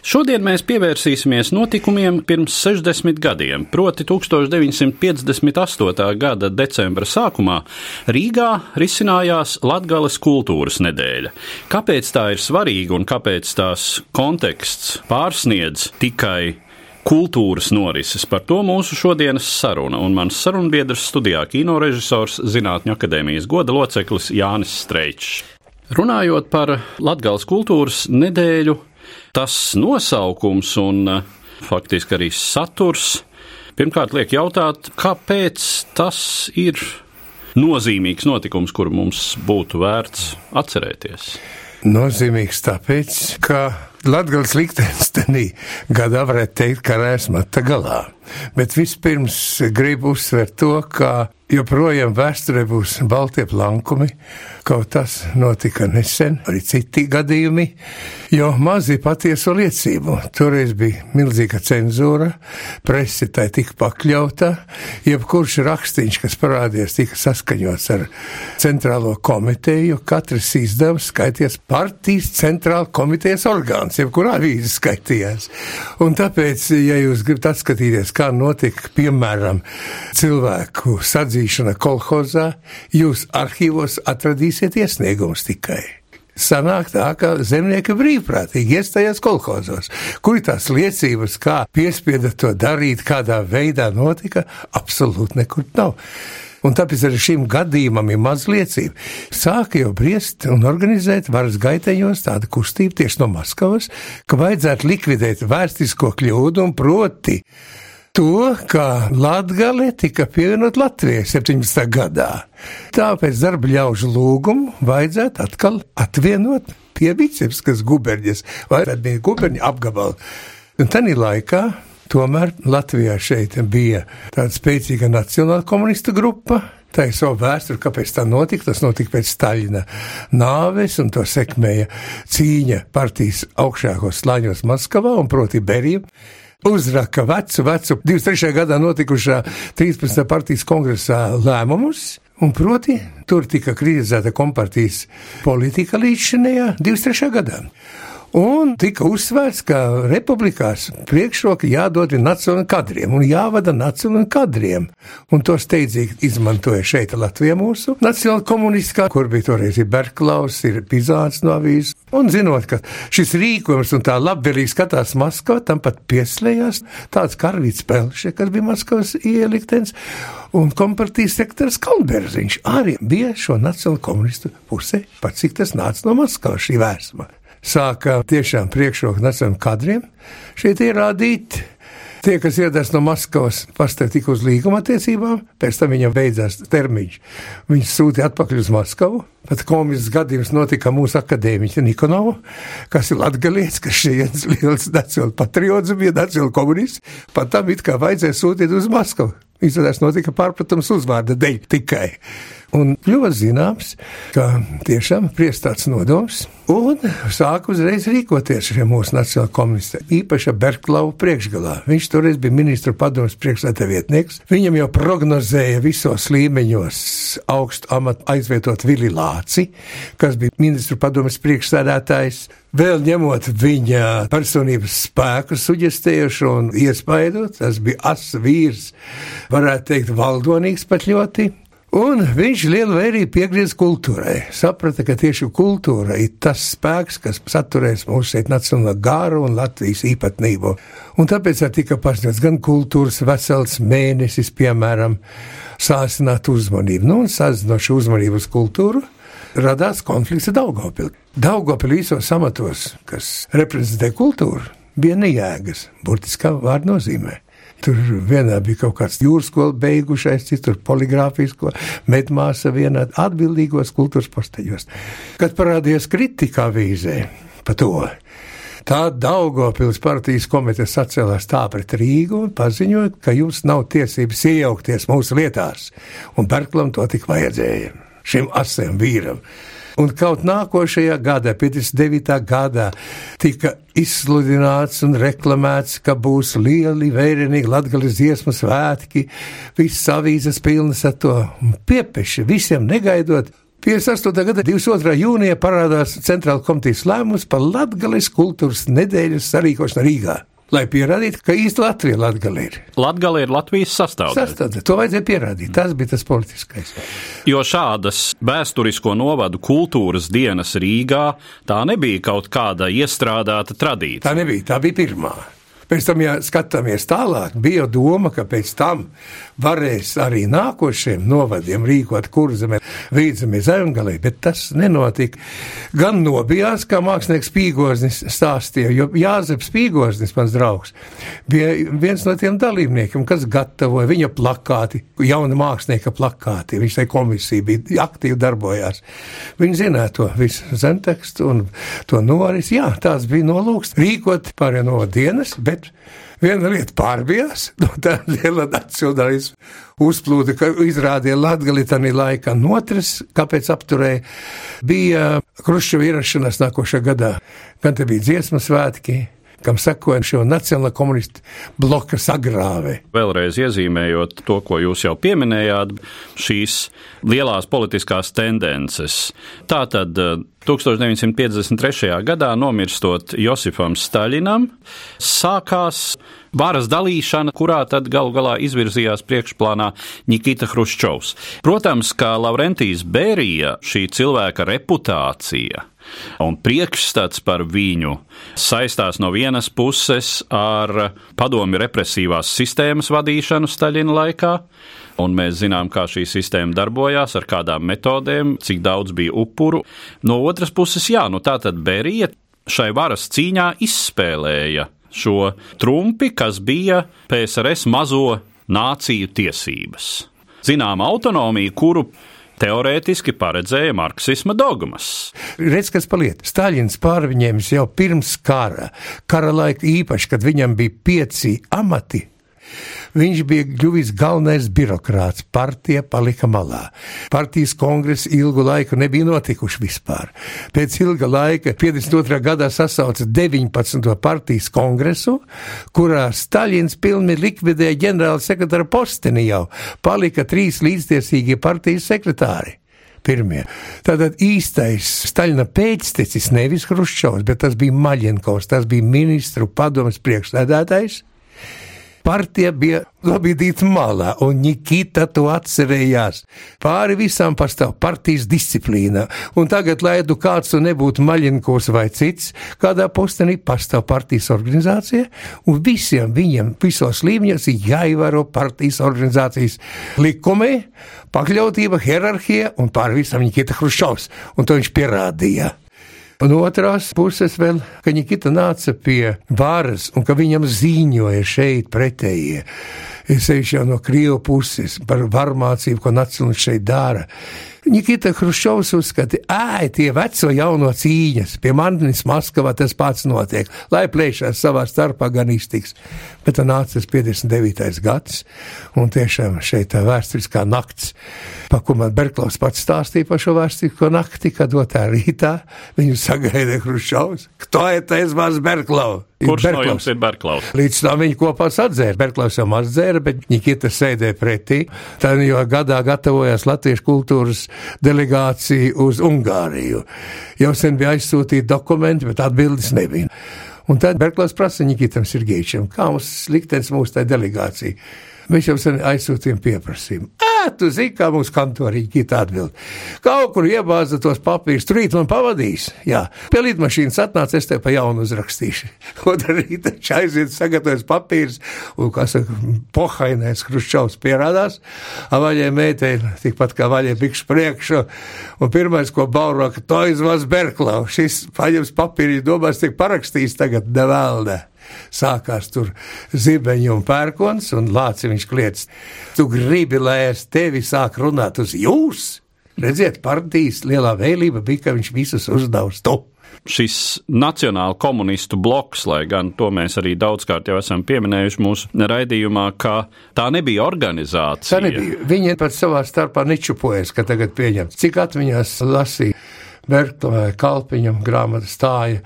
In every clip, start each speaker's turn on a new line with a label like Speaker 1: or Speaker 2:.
Speaker 1: Šodien mēs pievērsīsimies notikumiem pirms 60 gadiem, proti 1958. gada decembra sākumā Rīgā risinājās Latgales kultūras nedēļa. Kāpēc tā ir svarīga un kāpēc tās konteksts pārsniedz tikai kultūras norises. Par to mūsu šodienas saruna un mans sarunbiedrs studijā kinorežisors, Zinātņu akadēmijas goda loceklis Jānis Streičs. Runājot par Latvijas kultūras nedēļu, tas nosaukums un eh, faktiski arī saturs pirmkārt liek jautāt, kāpēc tas ir nozīmīgs notikums, kuru mums būtu vērts atcerēties.
Speaker 2: Nozīmīgs tāpēc, ka Latvijas liktenis tenī gadā varētu teikt, ka esmu tā galā. Bet vispirms gribu uzsvērt to, ka joprojām vēsturē būs baltie plankumi, kaut tas notika nesen, arī citi gadījumi, jo mazi patieso liecību. Toreiz bija milzīga cenzūra, presi tai tika pakļauta, jebkurš rakstīns, kas parādījās, tika saskaņots ar centrālo komiteju, katrs izdevums skaities partijas centrāla komitejas orgāns, jebkurā avīze skaitījās. Un tāpēc, ja jūs gribat atskatīties, kā notika, piemēram, cilvēku sadzīšana kolhozā, jūs arhīvos atradīsiet iesniegumus tikai. Sanāk tā, ka zemnieki brīvprātīgi iestājās kolhozos, kur tās liecības, kā piespieda to darīt, kādā veidā notika, absolūti nekur nav. Un tāpēc arī šim gadījumam ir maz liecība. Sāka jau briest un organizēt varas gaiteņos tādu kustību tieši no Maskavas, ka vajadzētu likvidēt vēsturisko kļūdu un proti to, ka Latgale tika pievienot Latvijai 17. gadā. Tāpēc darba ļaužu lūgumu vajadzētu atkal atvienot pie Vicevskas guberņas vai bija guberņa apgabala. Un tanī laikā Tomēr Latvijā šeit bija tāda spēcīga nacionāla komunista grupa. Tā ir savu vēsturi, kāpēc tā notika. Tas notika pēc Staļina nāves, un to sekmēja cīņa partijas augšākos slāņos Maskavā un proti Berija. Uzraka vecu, vecu 23. gadā notikušā 13. partijas kongresā lēmumus, un proti tur tika kritizēta kompartijas politika līdz šajā 23. gadā. Un tika uzsvērts, ka republikās priekšroka jādod nacionālajiem kadriem un jāvada nacionālajiem kadriem. Un to steidzīgi izmantoja šeit Latvijā mūsu nacionāla komunistiskā, kur bija toreiz ir Berklaus, ir Pizāns no avīzes. Un zinot, ka šis rīkojums un tā labvēlīgi skatās Maskavā, tam pat pieslējās tāds karavīts Pelše, kas bija Maskavas ieliktenis, un kompartijas sektors Kalberziņš arī bija šo nacionālo komunistu pusē, pat cik tas nāca no Maskavas šī vēsma sāka tiešām priekšroku nacionālajiem kadriem šeit ierādīt. Tie, kas ieradās no Maskavas, pastāv tik uz līguma attiecībām, pēc tam viņam beidzās termiņš. Viņš sūtīja atpakaļ uz Maskavu. Pat komisks gadījums notika mūsu akadēmiķa Nikonovā, kas ir latgalietis, kas šeit liels nacionāls patriots bija, nacionāls komunists. Pat tam it kā vajadzēja sūtīt uz Maskavu. Izrādās notika pārpratums uzvārda dēļ tikai. Un ļoti zināms, ka tiešām priestāts nodoms un sāka uzreiz rīkoties šie mūsu nacionālajie komunisti. Īpaši Berklauva priekšgalā. Viņš toreiz bija ministru padomus priekšsēdētāja vietnieks. Viņam jau prognozēja visos līmeņos augstu amatu aizvietot Vili Lāci, kas bija ministru padomus priekšsēdētājs. Vēl ņemot viņa personības spēku, suģestējuši un iespaidot, tas bija asa vīrs, varētu teikt, valdonīgs pat ļoti. Un viņš lielu vērību piegriez kultūrai. Saprata, ka tieši kultūra ir tas spēks, kas saturēs mūsu šeit nacionālo gāru un Latvijas īpatnību. Un tāpēc arī tika paziņots gan kultūras vesels mēnesis, piemēram, sāsināt uzmanību. Nu, un sazinošu uzmanību uz kultūru radās konflikts ar Daugopili. Daugopili visos amatos, kas reprezentē kultūru, bija nejēgas, burtiskā vārda nozīmē. Tur vienā bija kaut kāds jūras skola beigušais, citur poligrāfisko, medmāsa vienā atbildīgos kultūras posteļos. Kad parādījās kritika avīzē par to, Tā Daugopils partijas komiteja sacēlās tā pret Rīgu un paziņoja, ka jums nav tiesības iejaukties mūsu lietās, un Berklam to tik vajadzēja, šim asiem vīram. Un kaut nākošajā gadā, 59. gadā, tika izsludināts un reklamēts, ka būs lieli, vērienīgi latgaļas dziesmu svētki, visas avīzes pilnas ar to piepeši, visiem negaidot. 58. gada 22. jūnijā parādās Centrāla komitejas lēmums par Latvijas kultūras nedēļas sarīkošanu Rīgā. Lai pierādītu, ka īsti Latvija Latgale ir.
Speaker 1: Latgale ir Latvijas sastāvdaļa.
Speaker 2: Sastāvdaļa. To vajadzēja pierādīt. Tas bija tas politiskais.
Speaker 1: Jo šādas vēsturisko novadu kultūras dienas Rīgā tā nebija kaut kāda iestrādāta tradīcija.
Speaker 2: Tā nebija, tā bija pirmā. Pēc tam, ja skatāmies tālāk, bija doma, ka pēc tam varēs arī nākošiem novadiem rīkot kurzemē, vīdzemē, zemgalē, bet tas nenotika. Gan nobijās, kā mākslinieks Pīgoznis stāstīja, jo Jāzeps Pīgoznis, mans draugs, bija viens no tiem dalībniekiem, kas gatavoja viņa plakāti, jauna mākslinieka plakāti. Viņš tai komisija bija aktīvi darbojās. Viņi zināja to visu zemtekstu un to noris. Jā, tās bija nolūks rīkot pārējā no dienas, bet bet viena lieta pārbijās no tā liela nacionālisma uzplūda, ka izrādīja Latgali tanī laikā. Un otrs, kāpēc apturēja, bija Kruščeva ierašanās nākošā gadā. Gan te bija dziesmas svētki, kam sekoja šo nacionālo komunistu bloka sagrāve.
Speaker 1: Vēlreiz iezīmējot to, ko jūs jau pieminējāt, šīs lielās politiskās tendences. Tātad 1953. gadā, nomirstot Josifam Staļinam, sākās varas dalīšana, kurā tad galu galā izvirzījās priekšplānā Nikita Hruščovs. Protams, kā Laurentijas Bērija, šī cilvēka reputācija un priekšstats par viņu saistās no vienas puses ar padomju represīvās sistēmas vadīšanu Staļina laikā, un mēs zinām, kā šī sistēma darbojās, ar kādām metodēm, cik daudz bija upuru. No otras puses, jā, nu tā tad Berija šai varas cīņā izspēlēja šo trumpi, kas bija PSRS mazo nāciju tiesības. Zinām autonomiju, kuru teorētiski paredzēja marksisma dogmas.
Speaker 2: Redz, kas paliek. Staļins pārņēmis jau pirms kara, kara laika īpaši, kad viņam bija pieci amati Viņš bija kļuvis galvenais birokrāts, partija palika malā. Partijas kongresi ilgu laiku nebija notikuši vispār. Pēc ilga laika, 52. gadā sasauca 19. partijas kongresu, kurā Staļins pilni likvidēja ģenerāla sekretāra posteni jau, palika trīs līdztiesīgie partijas sekretāri pirmie. Tātad īstais Staļina pēctecis nevis Hruščovs, bet tas bija Maļenkovs, tas bija ministru padomas priekšsēdētājs partija bija nobīdīta malā, un Nikita to atcerējās. Pāri visām pastāv partijas disciplīna, un tagad, lai tu kāds tu nebūtu Maļinkos vai cits, kādā postenī pastāv partijas organizācija, un visiem viņiem visos līmeņos ir jāievēro partijas organizācijas likumi, pakļautība, hierarhija, un pāri visam Nikita Hrušovs, un to viņš pierādīja. Un otrās puses vēl, ka Nikita nāca pie varas un ka viņam ziņoja šeit pretējie. Es eju jau no Krievu puses par varmācību, ko nacionālisti šeit dara. Nikita Hruščovs uzskata, ej, tie veco jauno cīņas, pie manis Maskavā tas pats notiek, lai plēšās savā starpā gan iztiks. Bet tā nāca tas 59. gads, un tiešām šeit tā vēsturiskā nakts, pa ko man Berklaus pats stāstīja par šo vēsturisko nakti, kad otā rītā viņu sagaida Hruščovs. Kto ir tas mans Berklaus?
Speaker 1: Kurš Berklaus. no jums ir Berklaus?
Speaker 2: Līdz tam viņi kopā atzēra. Berklaus jau maz dzēra, bet Nikita sēdēja pretī. Tad jau gadā gatavojās Latviešu kultūras delegācija uz Ungāriju. Jau sen bija aizsūtīti dokumenti, bet atbildes nebija. Un tad Berklaus prasa Nikitam Sirgeičam, kā mums liktenis mūsu tajā delegācijā. Mēs jau sen aizsūtījām pieprasījumu. Tu zini, kā mums kantorīgi kita atbild. Kaut kur iebāza tos papīrus, tur rīt man pavadīs. Jā, pie lidmašīnas atnāca, es te pa jaunu uzrakstīšu. Otra rīta aiziet, sagatavojas papīrus, un, kā saka, pohainais Hruščovs pierādās, avaļai meitai, tikpat kā vaļai bikšu priekšu, un pirmais, ko bauro, ka to izvaz Berklau, šis paņems papīri, domās, tiek parakstījis tagad nevēlne. Sākās tur zibeņu un pērkons, un lāciņš kliedz, tu gribi, lai es tevi sāk runāt uz jūs? Redziet, partijas lielā vēlība bija, ka viņš visus uzdaus to
Speaker 1: šis nacionāla komunistu bloks, lai gan to mēs arī daudzkārt jau esam pieminējuši mūsu raidījumā, ka tā nebija organizācija.
Speaker 2: Tā nebija. Viņi pat savā starpā nečupojas, ka tagad pieņemts. Cik atmiņās lasīja Berklē, Kalpiņam grāmata stāja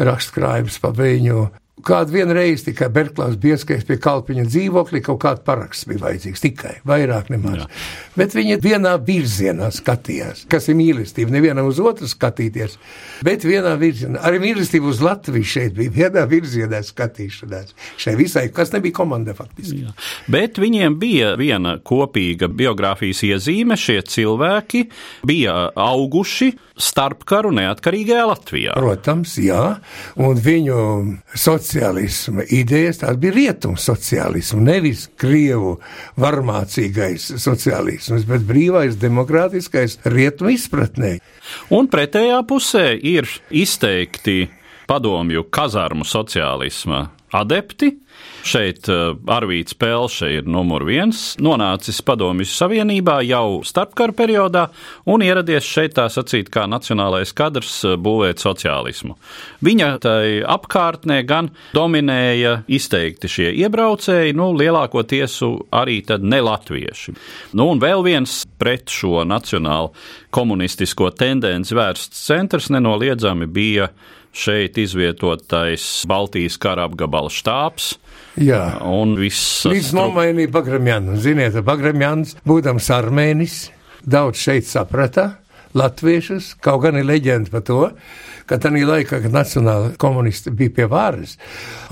Speaker 2: rakstkrājums pa viņu Kādu vienu reizi tikai Berklāns bieskais pie kalpiņa dzīvokļa, kaut kāda paraksts bija vajadzīgs, tikai vairāk nemaz. Jā. Bet viņi vienā virzienā skatījās, kas ir mīlestība, nevienam uz otru skatīties, bet vienā virzienā. Arī mīlestība uz Latviju šeit bija vienā virzienā skatīšanās. Šai visai, kas nebija komanda faktiski. Jā.
Speaker 1: Bet viņiem bija viena kopīga biogrāfijas iezīme, šie cilvēki bija auguši starpkaru neatkarīgajā Latvijā.
Speaker 2: Protams, jā, un viņu sociālisma idejas, tās bija rietumu sociālismu, nevis krievu varmācīgais sociālisms, bet brīvais, demokrātiskais rietumu izpratnē.
Speaker 1: Un pretējā pusē ir izteikti padomju kazarmu sociālisma adepti, Šeit eh, Arvīts Pelše ir numur viens, nonācis Padomju Savienībā jau starpkara periodā un ieradies šeit tā sacīt kā nacionālais kadrs eh, būvēt sociālismu. Viņa tai apkārtnē gan dominēja izteikti šie iebraucēji, nu, lielākoties arī tad ne latvieši. Nu, un vēl viens pret šo nacionālu komunistisko tendenci vērsts centrs nenoliedzami bija šeit izvietotais Baltijas kara apgabala štābs.
Speaker 2: Jā,
Speaker 1: un viss.
Speaker 2: Līdz nomainīja Bagramjanu. Ziniet, Bagramjans, būdams armēnis, daudz šeit saprata latviešus, kaut gan ir leģenda par to, ka tajā laikā, kad nacionāla komunisti bija pie varas,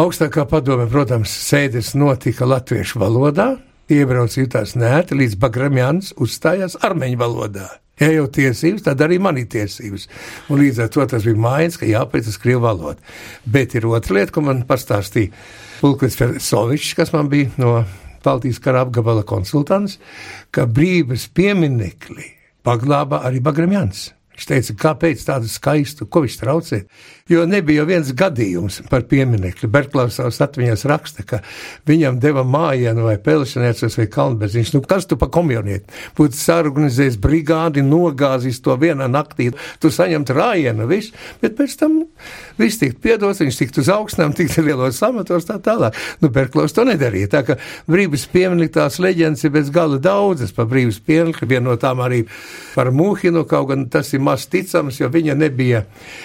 Speaker 2: augstākā padome, protams, sēdes notika latviešu valodā, iebrauc jutās nēti, līdz Bagramjans uzstājās armeņu valodā. Ja jau tiesības, tad arī man ir tiesības. Un līdz ar to tas bija mājiņas, ka jāpēc uz krievu valodu. Bet ir otra lieta, ko man pastāstīja Pulkvis Fersovičs, kas man bija no Baltijas kara apgabala konsultants, ka brīvības pieminekli paglāba arī Bagramjans. Viņš teica, kāpēc tādu skaistu, ko viņš traucē? Jo nebija viens gadījums par pieminekli. Berklaus savas atmiņās raksta, ka viņam deva mājienu vai pelšanēcos vai kalnbeziņš. Nu, kas tu pa komjoniet? Būtu sarganizējis brigādi, nogāzis to vienā naktī, tu saņemt rājienu, viss, bet pēc tam viss tikt piedots, viņš tikt uz augstnām, tikt lielos amatos tā tālāk. Nu, Berklaus to nedarīja. Tā ka brīvības pieminekli tās leģendas ir bez gala daudzas par brīvības pieminekli, viena no tām arī par Mūhinu, kaut gan tas ir maz ticams, jo viņa nebija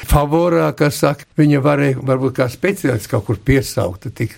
Speaker 2: favorā, kas saka, viņa varēja varbūt kā speciālists kaut kur piesaukt. Tik,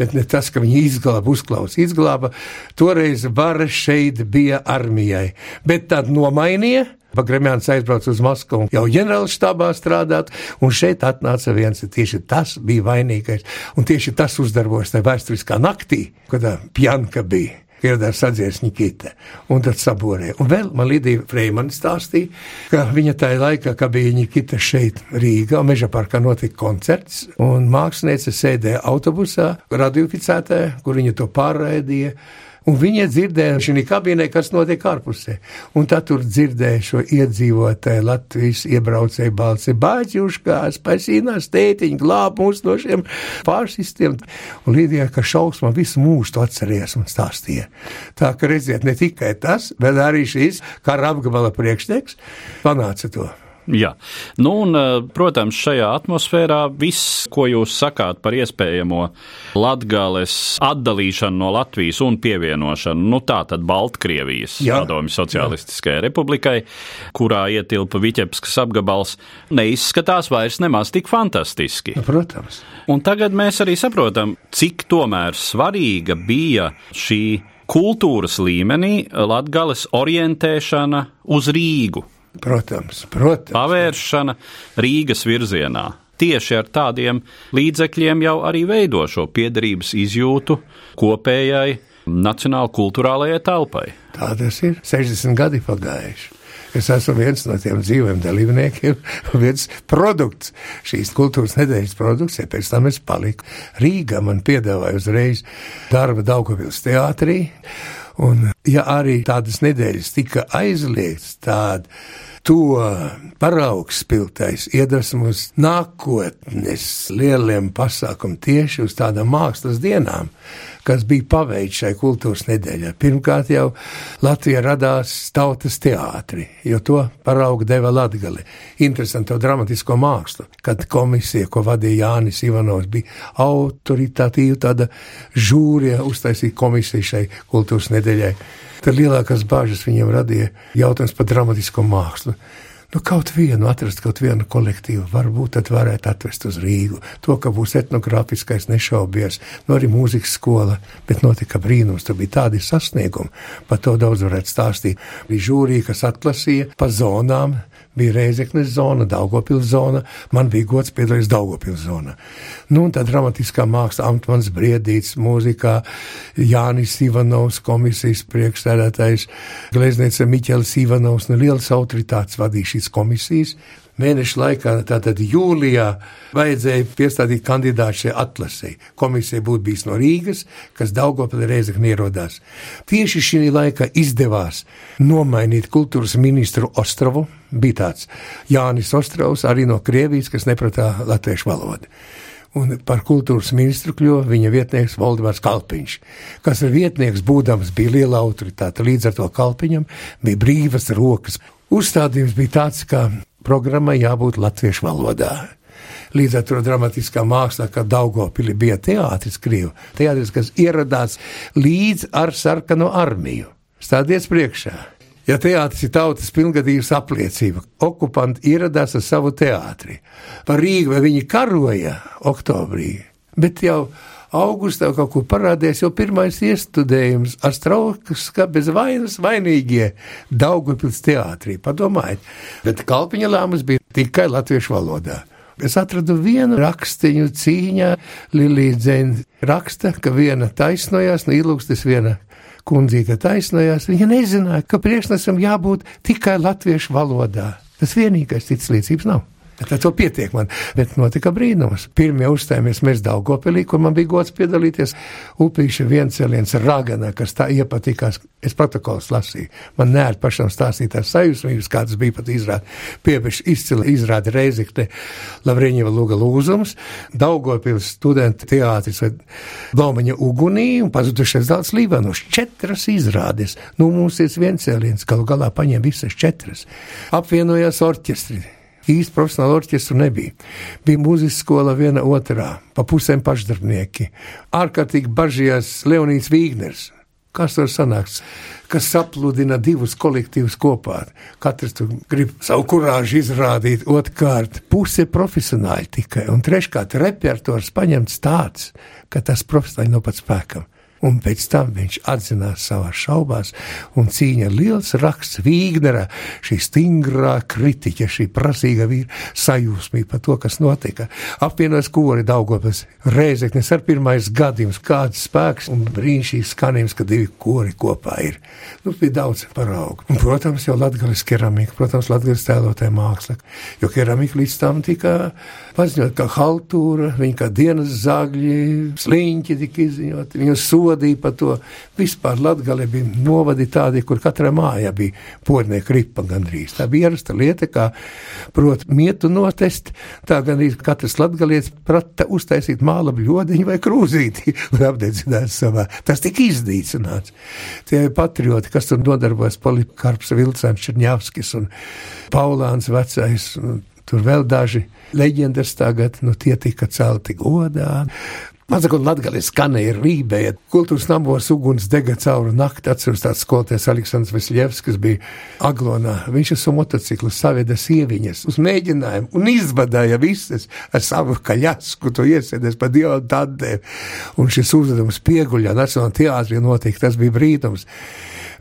Speaker 2: bet ne tas, ka viņi izglāba, uzklausa, izglāba. Toreiz vara šeit bija armijai, bet tad nomainīja. Pagremjāns aizbrauca uz Maskavu, jau ģenerāla štābā strādāt, un šeit atnāca viens, tieši tas bija vainīgais, un tieši tas uzdarbojas tajā vēsturiskā naktī, kad Pjanka bija ieradās sadzies Nikita, un tad saborē. Un vēl man Lidija Freimana stāstīja, ka viņa tajā laikā, kad bija Nikita šeit Rīgā, Meža parkā notika koncerts, un māksliniece sēdēja autobusā, radioficētē, kur viņa to pārraidīja. Un viņi dzirdēja šī kabīnē, kas notiek ārpusē. Un tad tur dzirdēja šo iedzīvotāju Latvijas iebraucēju balsi. Bāķuškās, pasīnās tētiņi, glāb mūs no šiem fašistiem. Un Līdija, ka šausmā visu mūžu to atceries un stāstīja. Tā ka redziet, ne tikai tas, bet arī šīs kara apgabala priekšnieks panāca to.
Speaker 1: Jā, nu, un, eh, protams, šajā atmosfērā viss, ko jūs sakāt par iespējamo Latvijas atdalīšanu no Latvijas un pievienošanu, nu, tā tad Baltkrievijas padomju Socialistiskajai republikai, kurā ietilpa Viķepskas apgabals, neizskatās vairs nemaz tik fantastiski.
Speaker 2: Protams.
Speaker 1: Un tagad mēs arī saprotam, cik tomēr svarīga bija šī kultūras līmenī Latgales orientēšana uz Rīgu.
Speaker 2: Protams, protams.
Speaker 1: Pavēršana Rīgas virzienā. Tieši ar tādiem līdzekļiem jau arī veido šo piederības izjūtu kopējai nacionālajai kultūrālajai telpai.
Speaker 2: Tā tas ir 60 gadi pagājuši. Es esmu viens no tiem dzīviem dalībniekiem, viens produkts, šīs kultūras nedēļas produkts, ja pēc tam es paliku. Rīgā man piedāvāja uzreiz darba Daugavils teātrī, Un, ja arī tādas nedēļas tika aizliegts, tāda to paraugs spiltais iedvesmos nākotnes lieliem pasākumiem tieši uz tādām mākslas dienām, kas bija paveikts šai kultūras nedēļai. Pirmkārt jau Latvija radās tautas teātri, jo to paraugu deva Latgali. Interesanto dramatisko mākslu, kad komisija, ko vadīja Jānis Ivanovs, bija autoritatīva tāda žūrija uztaisīja komisiju šai kultūras nedēļai. Tad lielākās bāžas viņiem radīja jautājums par dramatisko mākslu. Nu, kaut vienu atrast, kaut vienu kolektīvu, varbūt tad varētu atvest uz Rīgu. To, ka būs etnogrāfiskais, nešaubies, nu arī mūzikas skola, bet notika brīnums, tur bija tādi sasniegumi, par to daudz varētu stāstīt. Bija žūrija, kas atlasīja pa zonām, bija Reizeknes zona, Daugopils zona, man bija gods piedalīties Daugopils zonā. Nu, un tā dramatiskā māksla, Antmans Briedīts, mūzikā, Jānis Ivanovs, komisijas priekšstādātais, glezniece Miķels Ivanovs, nu, liels autoritātes vadīja šīs komisijas, mēneša laikā, tātad jūlijā, vajadzēja piestādīt kandidātu šai atlasē. Komisija būtu bijis no Rīgas, kas Daugopilī reizekni ierodās. Tieši šī laikā izdevās nomainīt kultūras ministru Ostrovu, bija tāds Jānis Ostrovs, arī no Krievijas, kas nepratā latviešu valodu un par kultūras ministru kļuva viņa vietnieks Valdemārs Kalpiņš, kas ar vietnieks būdams bija liela autoritāte. Līdz ar to Kalpiņam bija brīvas rokas. Uzstādījums bija tāds, ka programmai jābūt latviešu valodā. Līdz ar to dramatiskā mākslā, kā Daugopili bija teātris Krievu, teātris, kas ieradās līdz ar sarkano armiju. Stādies priekšā! Ja teātris ir tautas pilngadības apliecība, okupanti ieradās ar savu teātri. Par Rīgu viņi karoja oktobrī, bet jau augustā kaut kur parādījās jau pirmais iestudējums ar straukas, kā bez vainas vainīgie Daugupils teātrī. Padomājiet, bet kalpiņa lēmums bija tikai latviešu valodā. Es atradu vienu rakstiņu cīņā, Lilija Dzēna raksta, ka viena taisnojās no ilūgstes, viena kundzīte taisnojās. Viņa nezināja, ka priekšnesam jābūt tikai latviešu valodā. Tas vienīgais cits līdzības nav. Tad to pietiek man, bet notika brīnums. Pirmie uzstājāmies mēs Daugopilī, kur man bija gods piedalīties. Upīša viencēliens Ragana, kas tā iepatikās, es protokols lasīju. Man neēr pašam stāstīt tās sajūsmības, kādas bija pat izrādi. Piebiši izcili izrādi Reizekne Lavriņeva Luga lūzums, Daugopils studenta teātris vai Domaņa ugunī un pazudušies daudz Līvanos. Četras izrādes. Nu, mums ir viencēliens, galu galā paņem visas četras. Apvienojās orķestri īsti profesionāla orķestra nebija. Bija mūzikas skola viena otrā, pa pusēm pašdarbnieki. Ārkārtīgi bažījās Leonīds Vīgners. Kas tur sanāks? Kas sapludina divus kolektīvus kopā. Katrs tur grib savu kurāžu izrādīt. Otrkārt, puse profesionāļi tikai. Un treškārt, repertuārs paņemts tāds, ka tas profesionāli nav pat spēkam un pēc tam viņš atzinās savā šaubās, un cīņa liels raksts Vīgnera, šī stingrā kritiķa, šī prasīga vīra sajūsmība par to, kas notika. Apvienojas kori Daugopes, Rēzeknes ar pirmais gadījums, kāds spēks un brīnišķīgs skanījums, ka divi kori kopā ir. Nu, bija daudz paraugu. Un, protams, jau latgalis keramika, protams, latgalis tēlotāja māksla, jo keramika līdz tam tika paziņot kā haltūra, viņa kā dienas zagļi, sliņķi tika izziņot, viņa sūta sodīja par to. Vispār Latgale bija novadi tādi, kur katra māja bija pornieka ripa gandrīz. Tā bija ierasta lieta, kā, prot, mietu notest, tā gandrīz katrs latgalietis prata uztaisīt māla bļodiņu vai krūzīti un apdedzināt savā. Tas tika izdīcināts. Tie patrioti, kas tur nodarbojas, Polikarps Vilcēns Čerņavskis un Paulāns vecais, un tur vēl daži leģendas tagad, nu tie tika celti godā. Man sakot, Latgali skanēja rībē, kultūras namos uguns dega cauri nakti. Atceros tāds skolotājs Aleksandrs Vesļevs, kas bija Aglonā. Viņš savu motociklu saveda sieviņas uz mēģinājumu un izvadāja visas ar savu kaļasku, to iesēdēs pa dievu tādēm. Un šis uzdevums pieguļā Nacionālajā teātrī notika, tas bija brīdums.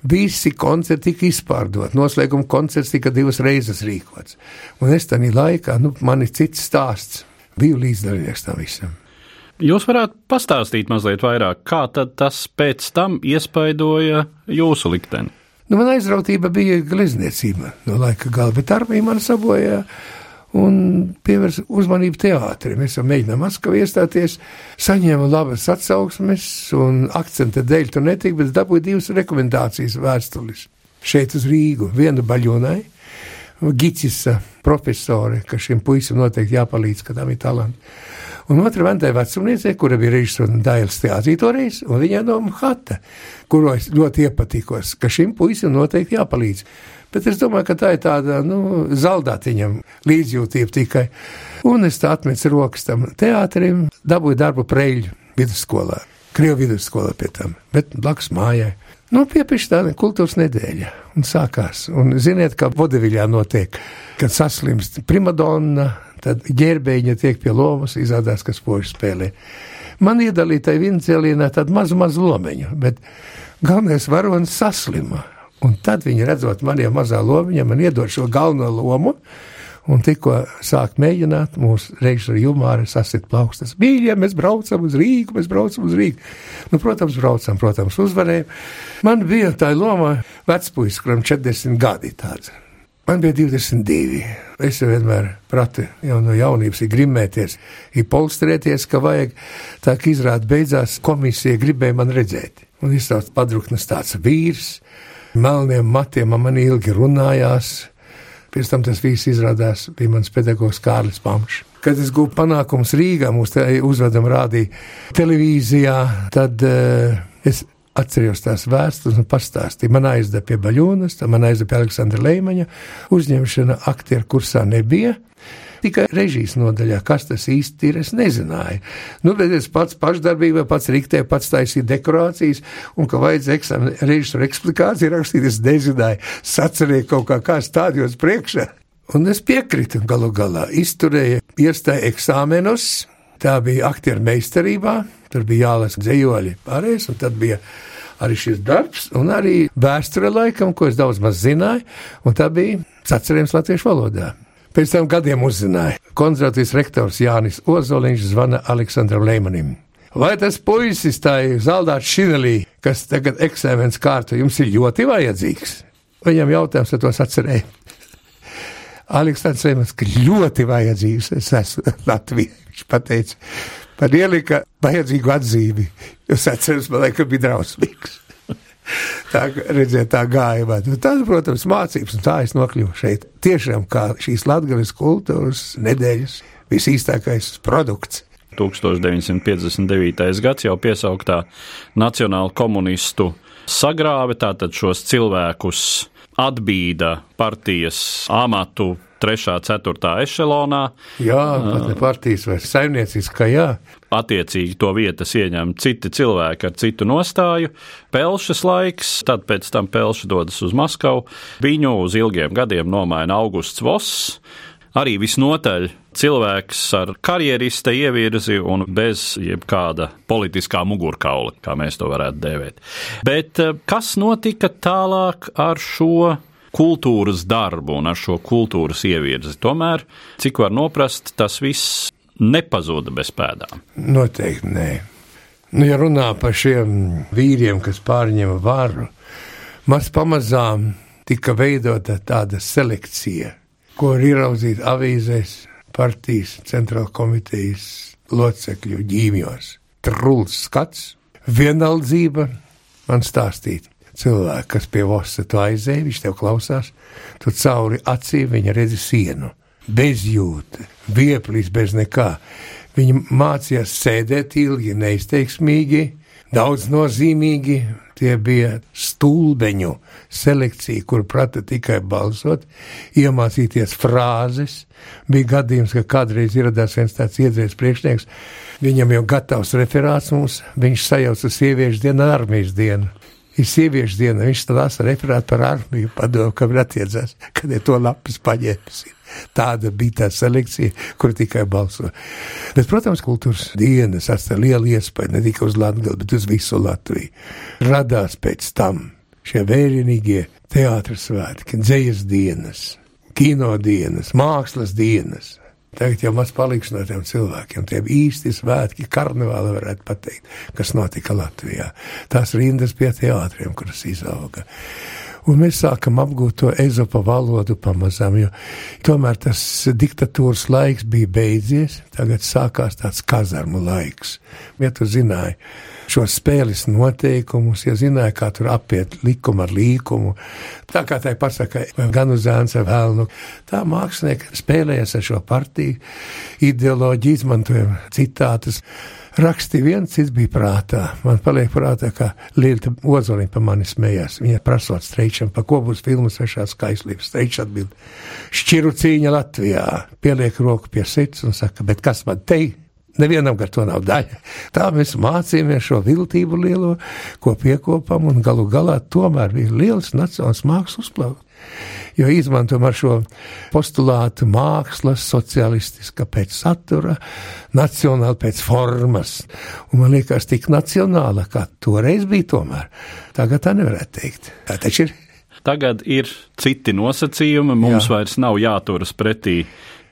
Speaker 2: Visi koncerti tika izpārdot, noslēguma koncerts tika divas reizes rīkots. Un es tādā laikā, nu, man ir cits stāsts, biju līdzdalībnieks tam visam.
Speaker 1: Jūs varētu pastāstīt mazliet vairāk, kā tas pēc tam iespaidoja jūsu likteni?
Speaker 2: Nu, man aizrautība bija glezniecība no laika gala, bet armija man sabojāja. un pievērsa uzmanību teātrim. Jau mēģinām Maskavā iestāties, saņēma labas atsauksmes, un akcenta dēļ tur netika, bet dabūja divas rekomendācijas vēstulis. Šeit uz Rīgu, vienu baļonai, Gicisa profesori, ka šim puisim noteikti jāpalīdz, ka tam ir talanti. Un otra Vandai vecumniecei, kura bija režisora un Dailas teātrī toreiz, un viņa no Hata, kuru es ļoti iepatikos, ka šim puisim noteikti jāpalīdz. Bet es domāju, ka tā ir tāda, nu, zaldāt viņam līdzjūtība tikai. Un es tā atmetu rokas tam teātrim, dabūju darbu Preļu vidusskolā, Krievu vidusskolā pie tam, bet blakus mājai. Nu, piepišķi tāda kultūras nedēļa, un sākās. Un ziniet, kā vodeviļā notiek, kad saslimst primadonna, tad ģērbēņa tiek pie lomas, izrādās, kas poši spēlē. Man iedalītai viencēlienā tādu mazu, mazu lomeņu, bet galvenais varonis saslima. Un tad viņi redzot maniem mazā lomiņā, man iedod šo galveno lomu, Un tikko sāk mēģināt mūsu režisora Jumāra sasit plaukstas. Mīļie, mēs braucam uz Rīgu, mēs braucam uz Rīgu. Nu, protams, braucam, protams, uzvarējām. Man bija tā loma vecpuisis, kuram 40 gadi tāds. Man bija 22. Es vienmēr pratu jau no jaunības ir grimēties, ir polstrēties, ka vajag. Tā kā izrāda beidzās, komisija gribēja man redzēt. Un izsauc padruknes tāds vīrs, melniem matiem man ilgi runājās Pēc tam tas viss izrādās bija mans pedagogs Kārlis Pamšs. Kad es gūstu panākumus Rīgā, mūs te uzvedam rādīja televīzijā, tad uh, es atceros tās vēstules un pastāstīju. Man aizdeva pie Baļonas, man aizdeva pie Aleksandra Leimaņa. Uzņemšana aktieru kursā nebija. Tikai režijas nodaļā, kas tas īsti ir, es nezināju. Nu, bet es pats pašdarbībā, pats riktēju, pats taisīju dekorācijas, un ka vajadzēja eksāmenu režisora eksplikāciju rakstīt, es nezināju, sacerēju kaut kā kā stādījos priekšā. Un es piekritu galu galā, izturēju iestāju eksāmenus, tā bija aktieru meistarībā, tur bija jālasa dzējoļi pārējais, un tad bija arī šis darbs, un arī vēsture laikam, ko es daudz maz zināju, un tā bija sacerējums latviešu valodā. Pēc tam gadiem uzzināja, konservatīvs rektors Jānis Ozoliņš zvana Aleksandram Leimanim. Vai tas puisis ir zaldāts šinelī, kas tagad eksāmenes kārtu jums ir ļoti vajadzīgs? Viņam jautājums, vai tos atcerēja. Aleksandrs Leimans, ka ļoti vajadzīgs es esmu Latvijā. Viņš pateica, man ielika vajadzīgu atzīmi, jo atceros, man liekas, bija drausmīgs. tā, redziet, tā gāja. Bet, nu, tad, protams, mācības, un tā es nokļuvu šeit. Tiešām kā šīs latgales kultūras nedēļas visīstākais produkts.
Speaker 1: 1959. gads jau piesauktā nacionāla komunistu sagrāve, tātad šos cilvēkus atbīda partijas amatu 3. un 4. ešelonā.
Speaker 2: Jā, pat ne partijas vai saimnieciskā, jā.
Speaker 1: Attiecīgi to vietas ieņem citi cilvēki ar citu nostāju. Pelšas laiks, tad pēc tam Pelša dodas uz Maskavu. Viņu uz ilgiem gadiem nomaina Augusts Voss. Arī visnotaļ cilvēks ar karjerista ievirzi un bez jebkāda politiskā mugurkaula, kā mēs to varētu dēvēt. Bet eh, kas notika tālāk ar šo kultūras darbu un ar šo kultūras ievirzi. Tomēr, cik var noprast, tas viss nepazuda bez pēdām.
Speaker 2: Noteikti nē. Nu, ja runā par šiem vīriem, kas pārņēma varu, maz pamazām tika veidota tāda selekcija, ko ir ieraudzīta avīzēs, partijas, centrāla komitejas locekļu ģīmjos. Trulls skats, vienaldzība man stāstīt cilvēku, kas pie vosa tu aizēja, viņš tev klausās, tu cauri acīm viņa redzi sienu, bezjūta, vieplis bez nekā. Viņi mācījās sēdēt ilgi, neizteiksmīgi, daudz nozīmīgi. Tie bija stulbeņu selekcija, kur prata tikai balsot, iemācīties frāzes. Bija gadījums, ka kādreiz ieradās viens tāds iedzēs priekšnieks, viņam jau gatavs referāts mums, viņš sajauca sieviešu dienu ar armijas dienu ir sieviešu diena. Viņš tad lasa referātu par armiju, padomu, kam ir attiecās, kad ir to lapas paņēmis. Tāda bija tā selekcija, kur tikai balso. Bet, protams, kultūras dienas atstāja lielu iespēju ne tikai uz Latviju, bet uz visu Latviju. Radās pēc tam šie vērienīgie teātris svētki, dzējas dienas, kino dienas, mākslas dienas. Tagad jau maz paliks no tiem cilvēkiem, tiem īsti svētki, karnevāli varētu pateikt, kas notika Latvijā. Tās rindas pie teātriem, kuras izauga. Un mēs sākam apgūt to ezopa valodu pamazām, jo tomēr tas diktatūras laiks bija beidzies, tagad sākās tāds kazarmu laiks. Ja tu zināji šo spēles noteikumus, ja zināji, kā tur apiet likumu ar līkumu, tā kā tai pasaka, gan uz zēns ar vēlnu, tā mākslinieki spēlējas ar šo partiju, ideoloģiju, izmantojam citātus rakstīja viens, cits bija prātā. Man paliek prātā, ka Lielita Ozoliņa pa mani smējās. Viņa prasot streičam, pa ko būs filmu svešās skaislības. Streičs atbild, šķiru cīņa Latvijā. Pieliek roku pie sirds un saka, bet kas man te? Nevienam gar to nav daļa. Tā mēs mācījāmies šo viltību lielo, ko piekopam, un galu galā tomēr bija liels nacionāls mākslas uzplaukums jo izmantojam ar šo postulātu mākslas, socialistiska pēc satura, nacionāla pēc formas. Un man liekas, tik nacionāla, kā toreiz bija tomēr. Tagad tā nevarētu teikt. Tā taču ir.
Speaker 1: Tagad ir citi nosacījumi, mums Jā. vairs nav jāturas pretī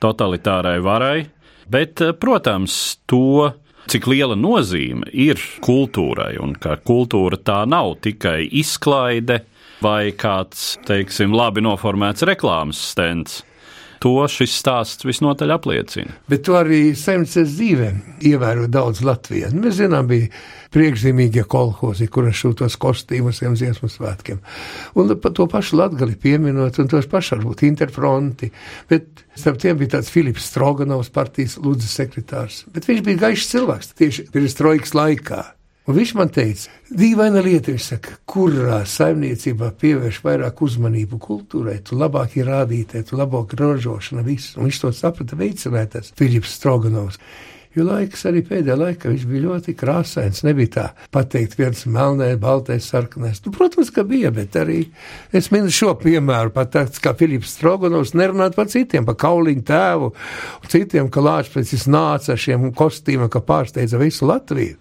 Speaker 1: totalitārai varai, bet, protams, to cik liela nozīme ir kultūrai, un ka kultūra tā nav tikai izklaide, vai kāds, teiksim, labi noformēts reklāmas stends. To šis stāsts visnotaļ apliecina.
Speaker 2: Bet to arī saimniecības dzīvē ievēro daudz Latvijas. Mēs zinām, bija priekšzīmīgie kolhozi, kur šūtos kostīmus un dziesmu svētkiem. Un par to pašu latgali pieminot, un tos paši varbūt interfronti. Bet starp tiem bija tāds Filips Stroganovs partijas lūdzes sekretārs. Bet viņš bija gaišs cilvēks tieši pirms trojkas laikā. Un viņš man teica, dīvaina lieta, viņš saka, kurā saimniecībā pievērš vairāk uzmanību kultūrai, tu labāk ir rādītē, tu labāk ražošana, viss. Un viņš to saprata veicinētājs Filips Stroganovs. Jo laiks arī pēdējā laikā viņš bija ļoti krāsains. Nebija tā pateikt, viens melnais, baltais, sarkanais. Nu, protams, ka bija, bet arī es minu šo piemēru, pat tāds kā Filips Stroganovs, nerunāt par citiem, par kauliņu tēvu, un citiem, ka Lāčpēc nāca ar šiem kostīmiem, ka pārsteidza visu Latviju.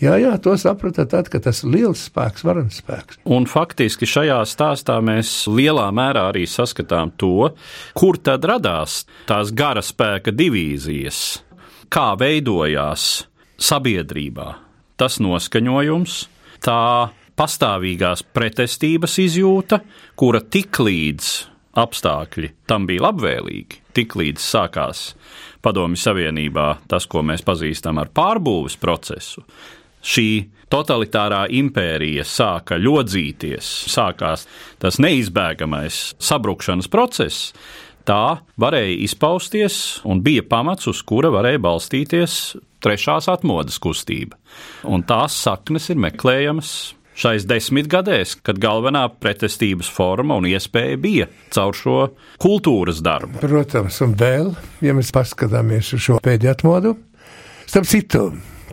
Speaker 2: Jā, jā, to saprata tad, kad tas ir liels spēks, varens spēks.
Speaker 1: Un faktiski šajā stāstā mēs lielā mērā arī saskatām to, kur tad radās tās gara spēka divīzijas, kā veidojās sabiedrībā tas noskaņojums, tā pastāvīgās pretestības izjūta, kura tik līdz apstākļi tam bija labvēlīgi, tik līdz sākās Padomju Savienībā tas, ko mēs pazīstam ar pārbūves procesu, šī totalitārā impērija sāka ļodzīties, sākās tas neizbēgamais sabrukšanas process, tā varēja izpausties un bija pamats, uz kura varēja balstīties trešās atmodas kustība. Un tās saknes ir meklējamas šais desmitgadēs, kad galvenā pretestības forma un iespēja bija caur šo kultūras darbu.
Speaker 2: Protams, un vēl, ja mēs paskatāmies uz šo pēdējo atmodu, starp citu,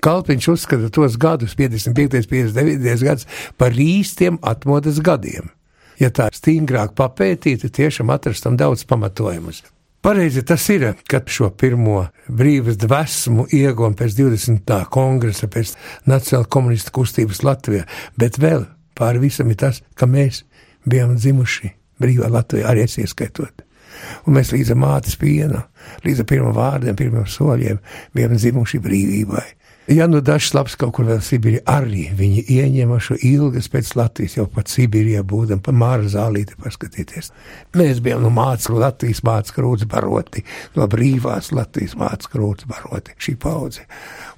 Speaker 2: Kalpiņš uzskata tos gadus, 55. un 59. gadus, par īstiem atmodas gadiem. Ja tā stingrāk papētītu, tiešām atrastam daudz pamatojumus. Pareizi tas ir, kad šo pirmo brīvas dvēsmu iegūm pēc 20. kongresa, pēc Nacionāla komunistu kustības Latvijā, bet vēl pāri visam ir tas, ka mēs bijām dzimuši brīvā Latvijā, arī es ieskaitot. Un mēs līdz mātes piena, līdz pirmā vārdiem, pirmiem soļiem bijām dzimuši brīvībai. Ja nu dažs labs kaut kur vēl Sibīrijā, arī viņi ieņemašu ilgas pēc Latvijas, jau pat Sibīrijā būdam, pa māra zālīti paskatīties. Mēs bijām no mācekļu Latvijas mācekļu krūts baroti, no brīvās Latvijas mācekļu krūts baroti, šī paudze.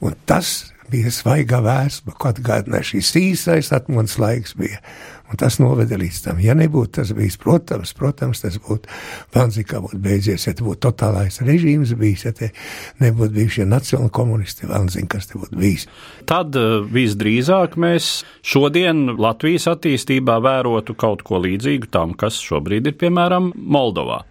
Speaker 2: Un tas bija svaigā vēsma, ko atgādināja šīs īsais atmodas laiks bija. Un tas noveda līdz tam. Ja nebūtu tas bijis, protams, protams tas būtu Vanzikā būtu beidzies, ja būtu totālais režīms bijis, ja te nebūtu bijušie nacionāli komunisti, Vanzina, kas te būtu bijis.
Speaker 1: Tad eh, visdrīzāk mēs šodien Latvijas attīstībā vērotu kaut ko līdzīgu tam, kas šobrīd ir piemēram Moldovā.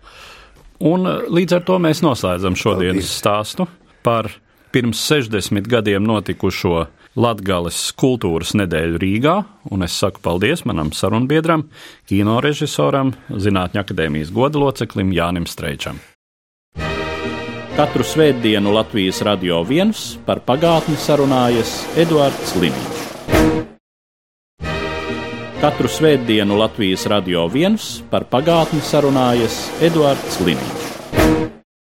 Speaker 1: Un eh, līdz ar to mēs noslēdzam šodienas stāstu par pirms 60 gadiem notikušo Latgales kultūras nedēļu Rīgā, un es saku paldies manam sarunbiedram, kino režisoram, Zinātņu akadēmijas goda loceklim Jānim Streičam. Katru svētdienu Latvijas radio viens par pagātni sarunājas Eduards Liniņš. Katru svētdienu Latvijas radio viens par pagātni sarunājas Eduards Liniņš.